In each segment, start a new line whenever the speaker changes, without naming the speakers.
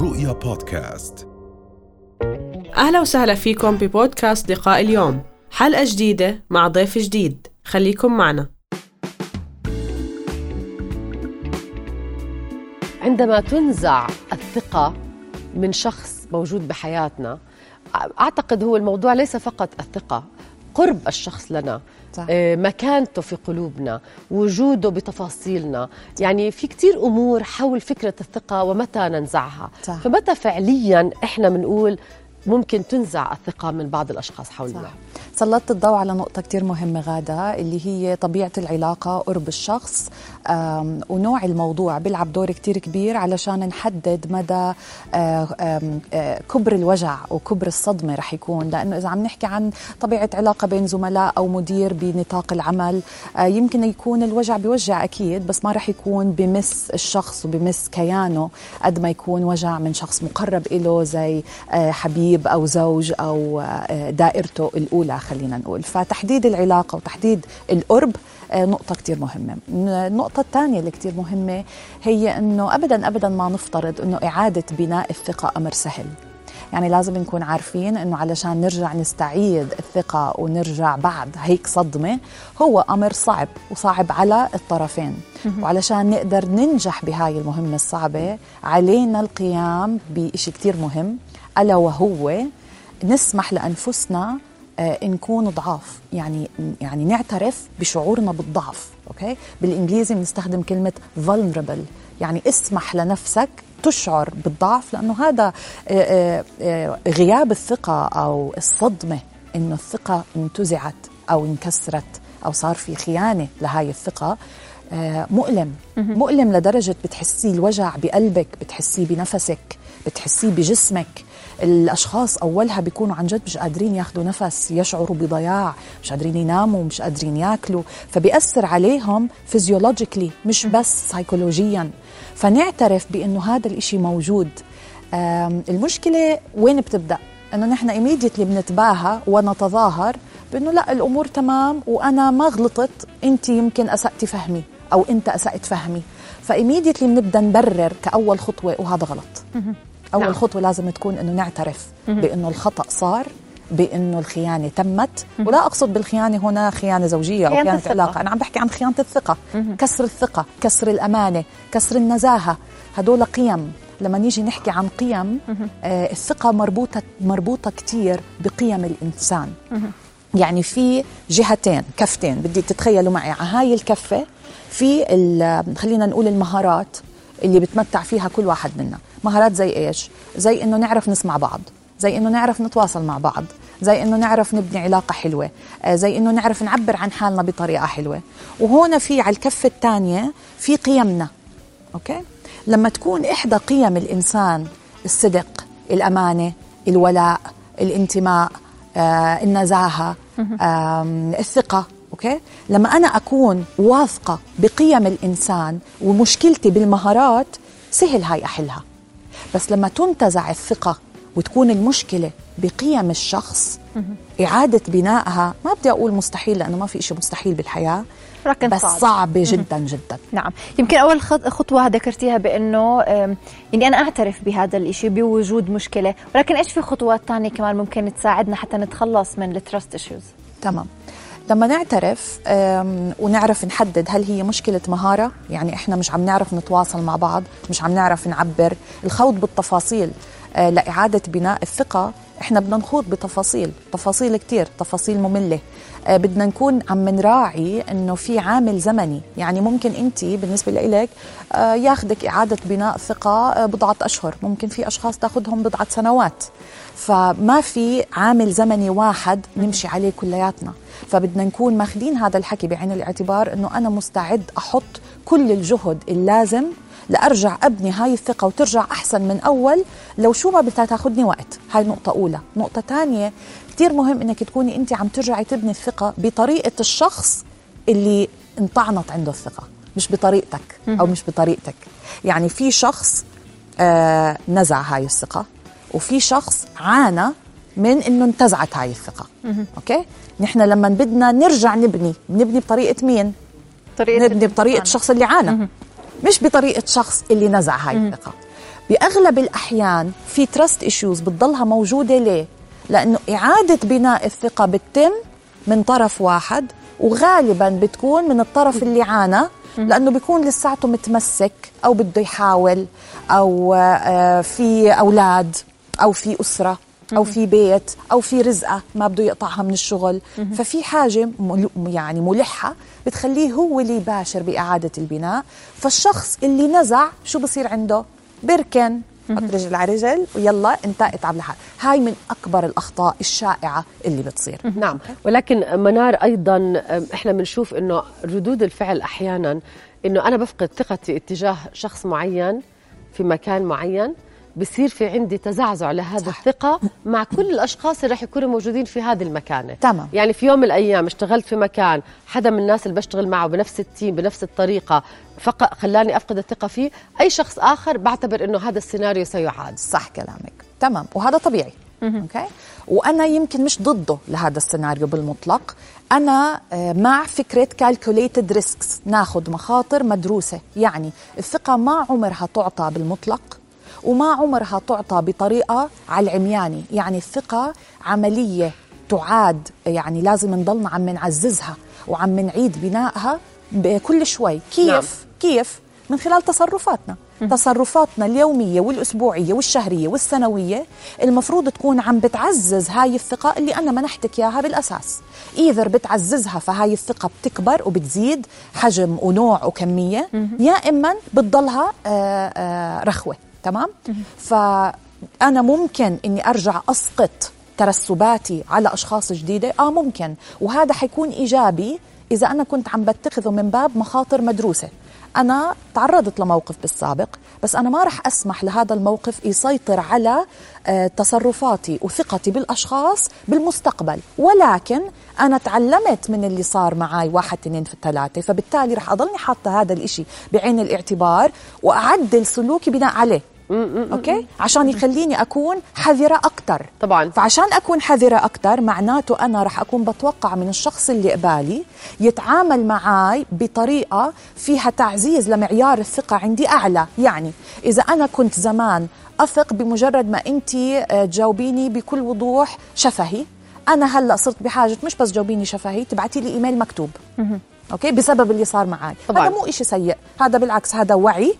رؤيا بودكاست.
أهلا وسهلا فيكم ببودكاست لقاء اليوم. حلقة جديدة مع ضيف جديد. خليكم معنا.
عندما تنزع الثقة من شخص موجود بحياتنا أعتقد هو الموضوع ليس فقط الثقة. قرب الشخص لنا
صح.
آه، مكانته في قلوبنا وجوده بتفاصيلنا يعني في كتير أمور حول فكرة الثقة ومتى ننزعها
صح.
فمتى فعليا إحنا بنقول ممكن تنزع الثقة من بعض الأشخاص حولنا
صح. سلطت الضوء على نقطة كتير مهمة غادة اللي هي طبيعة العلاقة قرب الشخص ونوع الموضوع بيلعب دور كتير كبير علشان نحدد مدى آه، آه، كبر الوجع وكبر الصدمة رح يكون لأنه إذا عم نحكي عن طبيعة علاقة بين زملاء أو مدير بنطاق العمل آه، يمكن يكون الوجع بيوجع أكيد بس ما رح يكون بمس الشخص وبمس كيانه قد ما يكون وجع من شخص مقرب إله زي آه، حبيب أو زوج أو آه، دائرته الأولى خلينا نقول. فتحديد العلاقة وتحديد القرب آه، نقطة كتير مهمة. النقطة الثانية اللي كتير مهمة هي أنه أبدا أبدا ما نفترض أنه إعادة بناء الثقة أمر سهل. يعني لازم نكون عارفين إنه علشان نرجع نستعيد الثقة ونرجع بعد هيك صدمة هو أمر صعب وصعب على الطرفين. وعلشان نقدر ننجح بهاي المهمة الصعبة علينا القيام بشيء كتير مهم. ألا وهو نسمح لأنفسنا آه، نكون ضعاف. يعني يعني نعترف بشعورنا بالضعف أوكي؟ بالإنجليزي بنستخدم كلمة vulnerable. يعني اسمح لنفسك تشعر بالضعف لأنه هذا آه، آه، غياب الثقة أو الصدمة إنه الثقة انتزعت أو انكسرت أو صار في خيانة لهاي الثقة. مؤلم. مؤلم لدرجة بتحسي الوجع بقلبك بتحسيه بنفسك بتحسيه بجسمك. الأشخاص أولها بيكونوا عن جد مش قادرين ياخذوا نفس يشعروا بضياع مش قادرين يناموا مش قادرين ياكلوا فبيأثر عليهم physiologically مش بس سايكولوجيا فنعترف بإنه هذا الإشي موجود. المشكلة وين بتبدأ؟ إنه نحن immediately بنتباهى ونتظاهر بإنه لا الأمور تمام وأنا ما غلطت أنت يمكن أسأتي فهمي أو أنت أسأت فهمي. ف immediately بنبدأ نبرر كأول خطوة وهذا غلط. أول
نعم.
خطوة لازم تكون إنه نعترف بإنه الخطأ صار بإنه الخيانة تمت ولا أقصد بالخيانة هنا خيانة زوجية أو
خيانة
خيانة
الثقة.
علاقة أنا عم بحكي عن خيانة الثقة. كسر الثقة كسر الأمانة كسر النزاهة. هدول قيم. لما نيجي نحكي عن قيم آه الثقة مربوطة مربوطة كثير بقيم الإنسان. يعني في جهتين كفتين. بدي تتخيلوا معي على هاي الكفة في ال- خلينا نقول المهارات اللي بتمتع فيها كل واحد منا. مهارات زي إيش؟ زي إنه نعرف نسمع بعض زي إنه نعرف نتواصل مع بعض زي إنه نعرف نبني علاقة حلوة آه، زي إنه نعرف نعبر عن حالنا بطريقة حلوة. وهون في على الكفة الثانية في قيمنا okay؟ لما تكون إحدى قيم الإنسان الصدق الأمانة الولاء الانتماء آه، النزاهة الثقة okay؟ لما أنا أكون واثقة بقيم الإنسان ومشكلتي بالمهارات سهل هاي أحلها. بس لما تنتزع الثقة وتكون المشكلة بقيم الشخص إعادة بنائها ما بدي أقول مستحيل لأنه ما في شيء مستحيل بالحياة
لكن
بس
صعب.
صعبه جدا جدا.
نعم. يمكن أول خط- خطوة ذكرتيها بأنه إني أنا أعترف بهذا الإشي بوجود مشكلة ولكن إيش في خطوات تانية كمان ممكن تساعدنا حتى نتخلص من ال trust issues
تمام. لما نعترف ونعرف نحدد هل هي مشكلة مهارة يعني إحنا مش عم نعرف نتواصل مع بعض مش عم نعرف نعبر. الخوض بالتفاصيل لإعادة بناء الثقة. إحنا بدنا نخوض بتفاصيل تفاصيل كتير تفاصيل مملة. آه، بدنا نكون عم نراعي إنه في عامل زمني. يعني ممكن أنت بالنسبة لإلك آه، ياخدك إعادة بناء ثقة آه، بضعة أشهر. ممكن في أشخاص تاخدهم بضعة سنوات. فما في عامل زمني واحد نمشي عليه كلياتنا. فبدنا نكون ماخذين هذا الحكي بعين الاعتبار إنه أنا مستعد أحط كل الجهد اللازم لأرجع أبني هاي الثقة وترجع أحسن من أول. لو شو ما بدها تاخذني وقت. هاي نقطة أولى. نقطة ثانية كثير مهم إنك تكوني أنت عم ترجعي تبني الثقة بطريقة الشخص اللي انطعنت عنده الثقة مش بطريقتك أو مش بطريقتك. يعني في شخص آه نزع هاي الثقة وفي شخص عانى من إنه انتزعت هاي الثقة. okay؟ نحن لما بدنا نرجع نبني بنبني بطريقة مين؟
طريقة
نبني بطريقة الشخص اللي عانى. مش بطريقة شخص اللي نزع هاي الثقة. بأغلب الأحيان في trust issues بتضلها موجودة. ليه؟ لأنه إعادة بناء الثقة بتتم من طرف واحد وغالبا بتكون من الطرف اللي عانى لأنه بيكون لساته متمسك أو بده يحاول أو آه، في أولاد أو في أسرة. أو في بيت أو في رزقة ما بده يقطعها من الشغل. ففي حاجة مل- يعني ملحة بتخليه هو اللي يباشر بإعادة البناء. فالشخص اللي نزع شو بصير عنده؟ بركن حط رجل على رجل ويلا انت اتعب لحالك هاي من أكبر الأخطاء الشائعة اللي بتصير.
نعم. ولكن منار أيضا إحنا بنشوف إنه ردود الفعل أحيانا إنه أنا بفقد ثقتي اتجاه شخص معين في مكان معين. بصير في عندي تزعزع لهذا
صح.
الثقة مع كل الأشخاص اللي رح يكونوا موجودين في هذه المكانة.
تمام.
يعني في يوم من الأيام اشتغلت في مكان حدا من الناس اللي بشتغل معه بنفس ال team بنفس الطريقة فقط خلاني أفقد الثقة فيه. أي شخص آخر بعتبر أنه هذا السيناريو سيعاد.
صح كلامك. تمام. وهذا طبيعي. okay؟ وأنا يمكن مش ضده لهذا السيناريو بالمطلق. أنا آه، مع فكرة calculated risks ناخذ مخاطر مدروسة. يعني الثقة ما عمرها تعطى بالمطلق. وما عمرها تعطى بطريقة على العمياني يعني الثقه عملية تعاد يعني لازم نضلنا عم نعززها وعم نعيد بنائها بكل شوي. كيف؟
نعم.
كيف؟ من خلال تصرفاتنا. تصرفاتنا اليومية والأسبوعية والشهرية والسنوية المفروض تكون عم بتعزز هاي الثقة اللي أنا منحتك إياها بالأساس. إذا بتعززها فهاي الثقة بتكبر وبتزيد حجم ونوع وكمية يا إما بتضلها آه، آه، رخوة. تمام؟ فأنا ممكن إني أرجع أسقط ترسباتي على أشخاص جديدة؟ آه ممكن. وهذا حيكون إيجابي إذا أنا كنت عم بتخذه من باب مخاطر مدروسة. أنا تعرضت لموقف بالسابق بس أنا ما رح أسمح لهذا الموقف يسيطر على آه، تصرفاتي وثقتي بالأشخاص بالمستقبل. ولكن أنا تعلمت من اللي صار معي واحد اثنين في الثلاثة فبالتالي رح أضلني حاطة هذا الإشي بعين الاعتبار وأعدل سلوكي بناء عليه. أوكي؟ عشان يخليني أكون حذرة أكتر.
طبعا.
فعشان أكون حذرة أكثر معناته أنا رح أكون بتوقع من الشخص اللي قبالي يتعامل معي بطريقة فيها تعزيز لمعيار الثقة عندي أعلى. يعني إذا أنا كنت زمان أثق بمجرد ما أنت آه، تجاوبيني بكل وضوح شفهي أنا هلأ صرت بحاجة مش بس جاوبيني شفهي تبعتي لي إيميل مكتوب. okay؟ بسبب اللي صار معي
طبعاً.
هذا مو إشي سيء. هذا بالعكس هذا وعي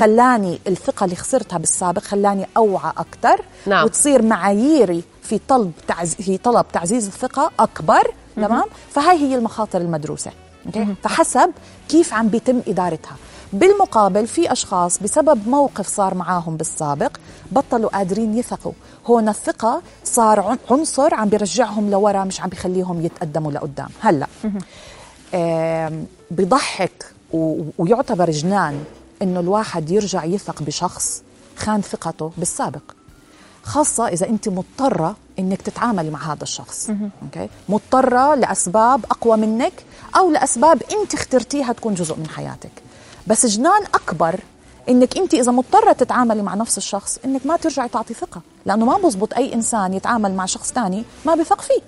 خلاني الثقة اللي خسرتها بالسابق خلاني أوعى أكثر
نعم.
وتصير معاييري في طلب تعز... في طلب تعزيز الثقة أكبر تمام؟ فهاي هي المخاطر المدروسة. okay؟ فحسب كيف عم بيتم إدارتها. بالمقابل في أشخاص بسبب موقف صار معاهم بالسابق بطلوا قادرين يثقوا. هون الثقة صار عن- عنصر عم بيرجعهم لورا مش عم بيخليهم يتقدموا لقدام. هلأ آم، بضحك ويعتبر جنان إنه الواحد يرجع يثق بشخص خان ثقته بالسابق. خاصة إذا أنت مضطرة إنك تتعاملي مع هذا الشخص. أوكي؟ مضطرة لأسباب أقوى منك أو لأسباب أنت اخترتيها تكون جزء من حياتك. بس جنان أكبر إنك أنت إذا مضطرة تتعاملي مع نفس الشخص إنك ما ترجعي تعطي ثقة. لأنه ما بزبط أي إنسان يتعامل مع شخص تاني ما بيثق فيه.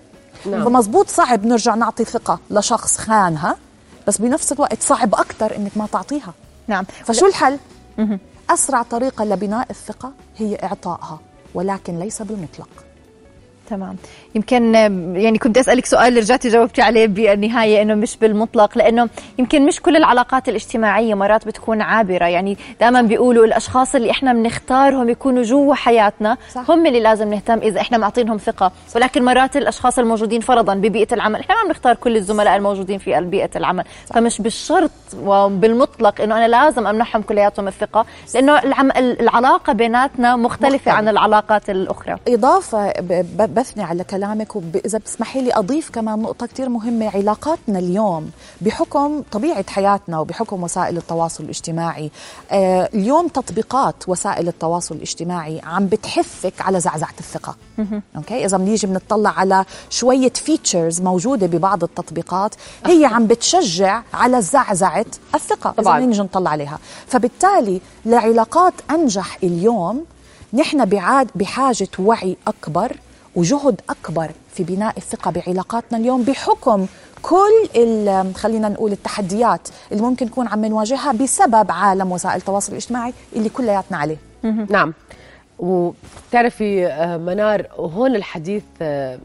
نعم.
فمزبوط صعب نرجع نعطي ثقة لشخص خانها بس بنفس الوقت صعب أكتر إنك ما تعطيها.
نعم.
فشو الحل؟ أسرع طريقة لبناء الثقة هي إعطائها ولكن ليس بالمطلق.
تمام. يمكن يعني كنت أسألك سؤال رجعتي جاوبتي عليه بالنهاية إنه مش بالمطلق لأنه يمكن مش كل العلاقات الاجتماعية مرات بتكون عابرة. يعني دائما بيقولوا الأشخاص اللي إحنا بنختارهم يكونوا جوا حياتنا
صح.
هم اللي لازم نهتم إذا إحنا معطينهم ثقة. ولكن مرات الأشخاص الموجودين فرضا ببيئة العمل إحنا ما بنختار كل الزملاء الموجودين في بيئة العمل. فمش بالشرط وبالمطلق إنه أنا لازم أمنحهم كلياتهم الثقة لأنه العم... العلاقة بيناتنا مختلفة
مختلف.
عن العلاقات
الأخرى. ب- بثني على كلامك وإذا بتسمحي لي أضيف كمان نقطة كتير مهمة. علاقاتنا اليوم بحكم طبيعة حياتنا وبحكم وسائل التواصل الاجتماعي آه اليوم تطبيقات وسائل التواصل الاجتماعي عم بتحثك على زعزعة الثقة. أوكي؟ إذا بنيجي بنطلع على شوية فيتشرز موجودة ببعض التطبيقات هي عم بتشجع على زعزعة الثقة
طبعاً.
إذا نيجي نطلع عليها. فبالتالي لعلاقات أنجح اليوم نحن بعاد بحاجة وعي أكبر وجهد أكبر في بناء الثقة بعلاقاتنا اليوم بحكم كل ال- خلينا نقول التحديات اللي ممكن نكون عم نواجهها بسبب عالم وسائل التواصل الاجتماعي اللي كلياتنا عليه.
نعم. وبتعرفي آه، منار وهون الحديث آه،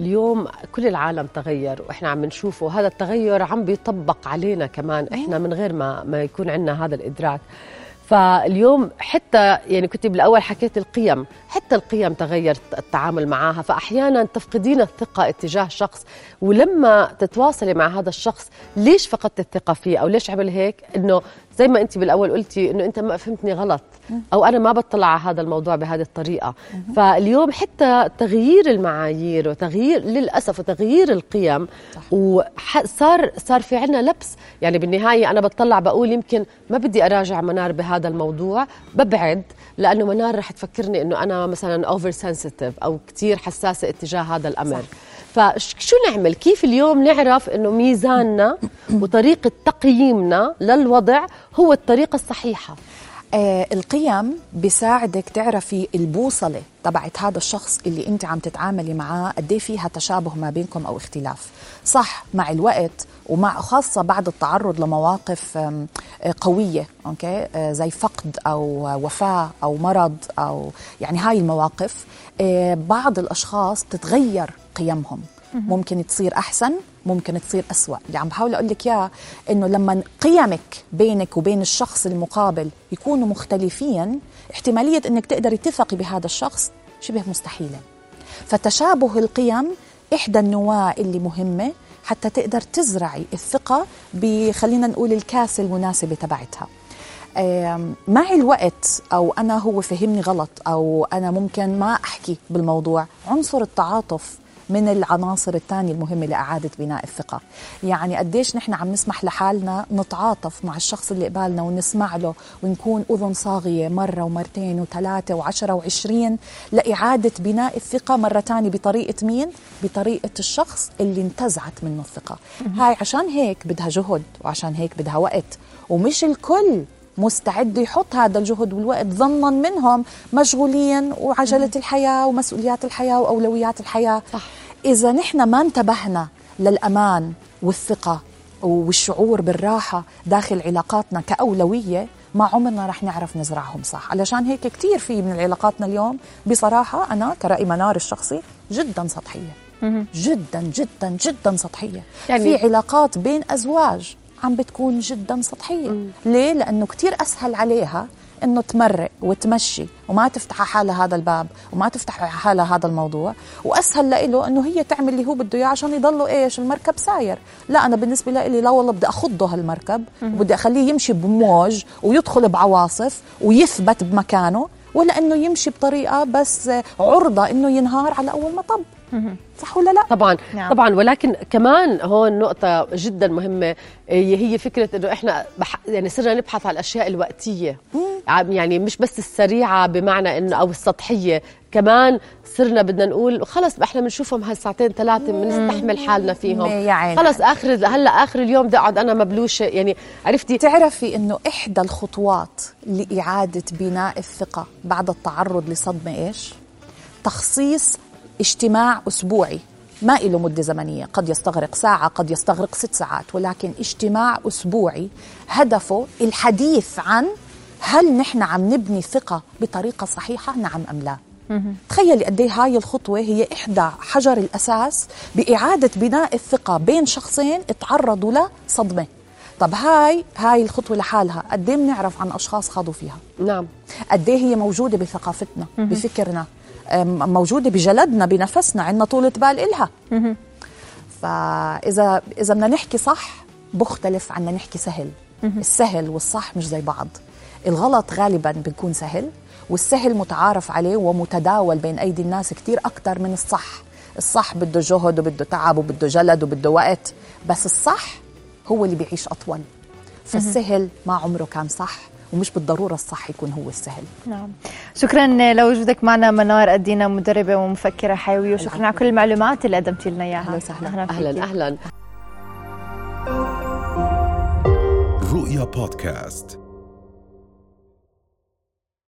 اليوم كل العالم تغير وإحنا عم نشوفه. وهذا التغير عم بيطبق علينا كمان. إحنا من غير ما ما يكون عندنا هذا الإدراك. فاليوم حتى يعني كنت بالأول حكيت القيم حتى القيم تغير التعامل معها فأحيانا تفقدين الثقة اتجاه شخص ولما تتواصلي مع هذا الشخص ليش فقدت الثقة فيه؟ أو ليش عمل هيك؟ إنه زي ما انت بالأول قلتي إنه أنت ما فهمتني غلط أو أنا ما بطلع على هذا الموضوع بهذه الطريقة. فاليوم حتى تغيير المعايير وتغيير للأسف وتغيير القيم وصار صار في عندنا لبس. يعني بالنهاية أنا بطلع بقول يمكن ما بدي أراجع منار بهذا الموضوع ببعد لأنه منار رح تفكرني إنه أنا مثلا اوفر سنسيتيف أو كثير حساسة اتجاه هذا الأمر. صح. فشو نعمل؟ كيف اليوم نعرف إنه ميزاننا وطريقة تقييمنا للوضع هو الطريقة الصحيحة؟
آه القيم بيساعدك تعرفي البوصلة تبعت هذا الشخص اللي أنت عم تتعاملي معاه قد إيه فيها تشابه ما بينكم أو اختلاف. صح مع الوقت ومع خاصة بعد التعرض لمواقف آه، قوية أوكي؟ آه، زي فقد أو وفاة أو مرض أو يعني هاي المواقف آه، بعض الأشخاص تتغير قيمهم. ممكن تصير أحسن ممكن تصير أسوأ. اللي عم بحاول أقول لك إياه إنه لما قيمك بينك وبين الشخص المقابل يكونوا مختلفين احتمالية إنك تقدري تثقي بهذا الشخص شبه مستحيلة. فتشابه القيم إحدى النواة اللي مهمة حتى تقدر تزرعي الثقة بخلينا نقول الكاسة المناسبة تبعتها. مع الوقت أو أنا هو فهمني غلط أو أنا ممكن ما أحكي بالموضوع. عنصر التعاطف من العناصر الثانية المهمة لإعادة بناء الثقة. يعني قديش نحن عم نسمح لحالنا نتعاطف مع الشخص اللي قبالنا ونسمع له ونكون أذن صاغية مرة ومرتين وثلاثة وعشرة وعشرين لإعادة بناء الثقة مرة ثانية بطريقة مين؟ بطريقة الشخص اللي انتزعت منه الثقة. هاي عشان هيك بدها جهد وعشان هيك بدها وقت. ومش الكل مستعد يحط هذا الجهد والوقت ظنا منهم مشغولين وعجلة الحياة ومسؤوليات الحياة وأولويات الحياة. صح. إذا نحن ما انتبهنا للأمان والثقة والشعور بالراحة داخل علاقاتنا كأولوية ما عمرنا رح نعرف نزرعهم صح؟ علشان هيك كتير في من علاقاتنا اليوم بصراحة أنا كرأي منار الشخصي جدا سطحية. جدا جدا جدا سطحية. يعني في علاقات بين أزواج عم بتكون جدا سطحية. ليه؟ لأنه كتير أسهل عليها إنه تمرق وتمشي وما تفتح حالها هذا الباب وما تفتح حالها هذا الموضوع. وأسهل له إنه هي تعمل اللي هو بده إياه عشان يضلوا إيش المركب ساير. لا أنا بالنسبة لي لا والله بدي أخضه هالمركب وبدي أخليه يمشي بموج ويدخل بعواصف ويثبت بمكانه ولا إنه يمشي بطريقة بس عرضة إنه ينهار على أول مطب. صح ولا لا؟
طبعا. نعم. طبعا. ولكن كمان هون نقطة جدا مهمة هي فكرة إنه إحنا بح يعني صرنا نبحث على الأشياء الوقتية. يعني مش بس السريعة بمعنى إنه أو السطحية كمان صرنا بدنا نقول خلص إحنا بنشوفهم هالساعتين ثلاثة بنستحمل حالنا فيهم. خلص آخر هلأ آخر اليوم بدي أقعد أنا مبلوشة. يعني عرفتي؟
تعرفي إنه إحدى الخطوات لإعادة بناء الثقة بعد التعرض لصدمة إيش؟ تخصيص اجتماع أسبوعي ما له مدة زمنية قد يستغرق ساعة قد يستغرق ست ساعات ولكن اجتماع أسبوعي هدفه الحديث عن هل نحن عم نبني ثقة بطريقة صحيحة نعم أم لا. تخيلي قد إيه هاي الخطوة هي إحدى حجر الأساس بإعادة بناء الثقة بين شخصين تعرضوا لصدمة. طب هاي هاي الخطوة لحالها قد إيه بنعرف عن أشخاص خاضوا فيها؟
نعم.
قد إيه هي موجودة بثقافتنا بفكرنا موجوده بجلدنا بنفسنا عندنا طولة بال إلها. فإذا إذا بدنا نحكي صح بختلف عنا نحكي سهل. السهل والصح مش زي بعض. الغلط غالبا بيكون سهل والسهل متعارف عليه ومتداول بين أيدي الناس كتير أكتر من الصح. الصح بده جهد وبده تعب وبده جلد وبده وقت بس الصح هو اللي بيعيش أطول. فالسهل ما عمره كان صح. ومش بالضرورة الصح يكون هو السهل.
نعم. شكرا لوجودك معنا منار أدينا مدربة ومفكرة حيوية. وشكرا على كل المعلومات اللي قدمتي لنا إياها.
أهلا وسهلا. أهلا أهلا.
رؤيا بودكاست.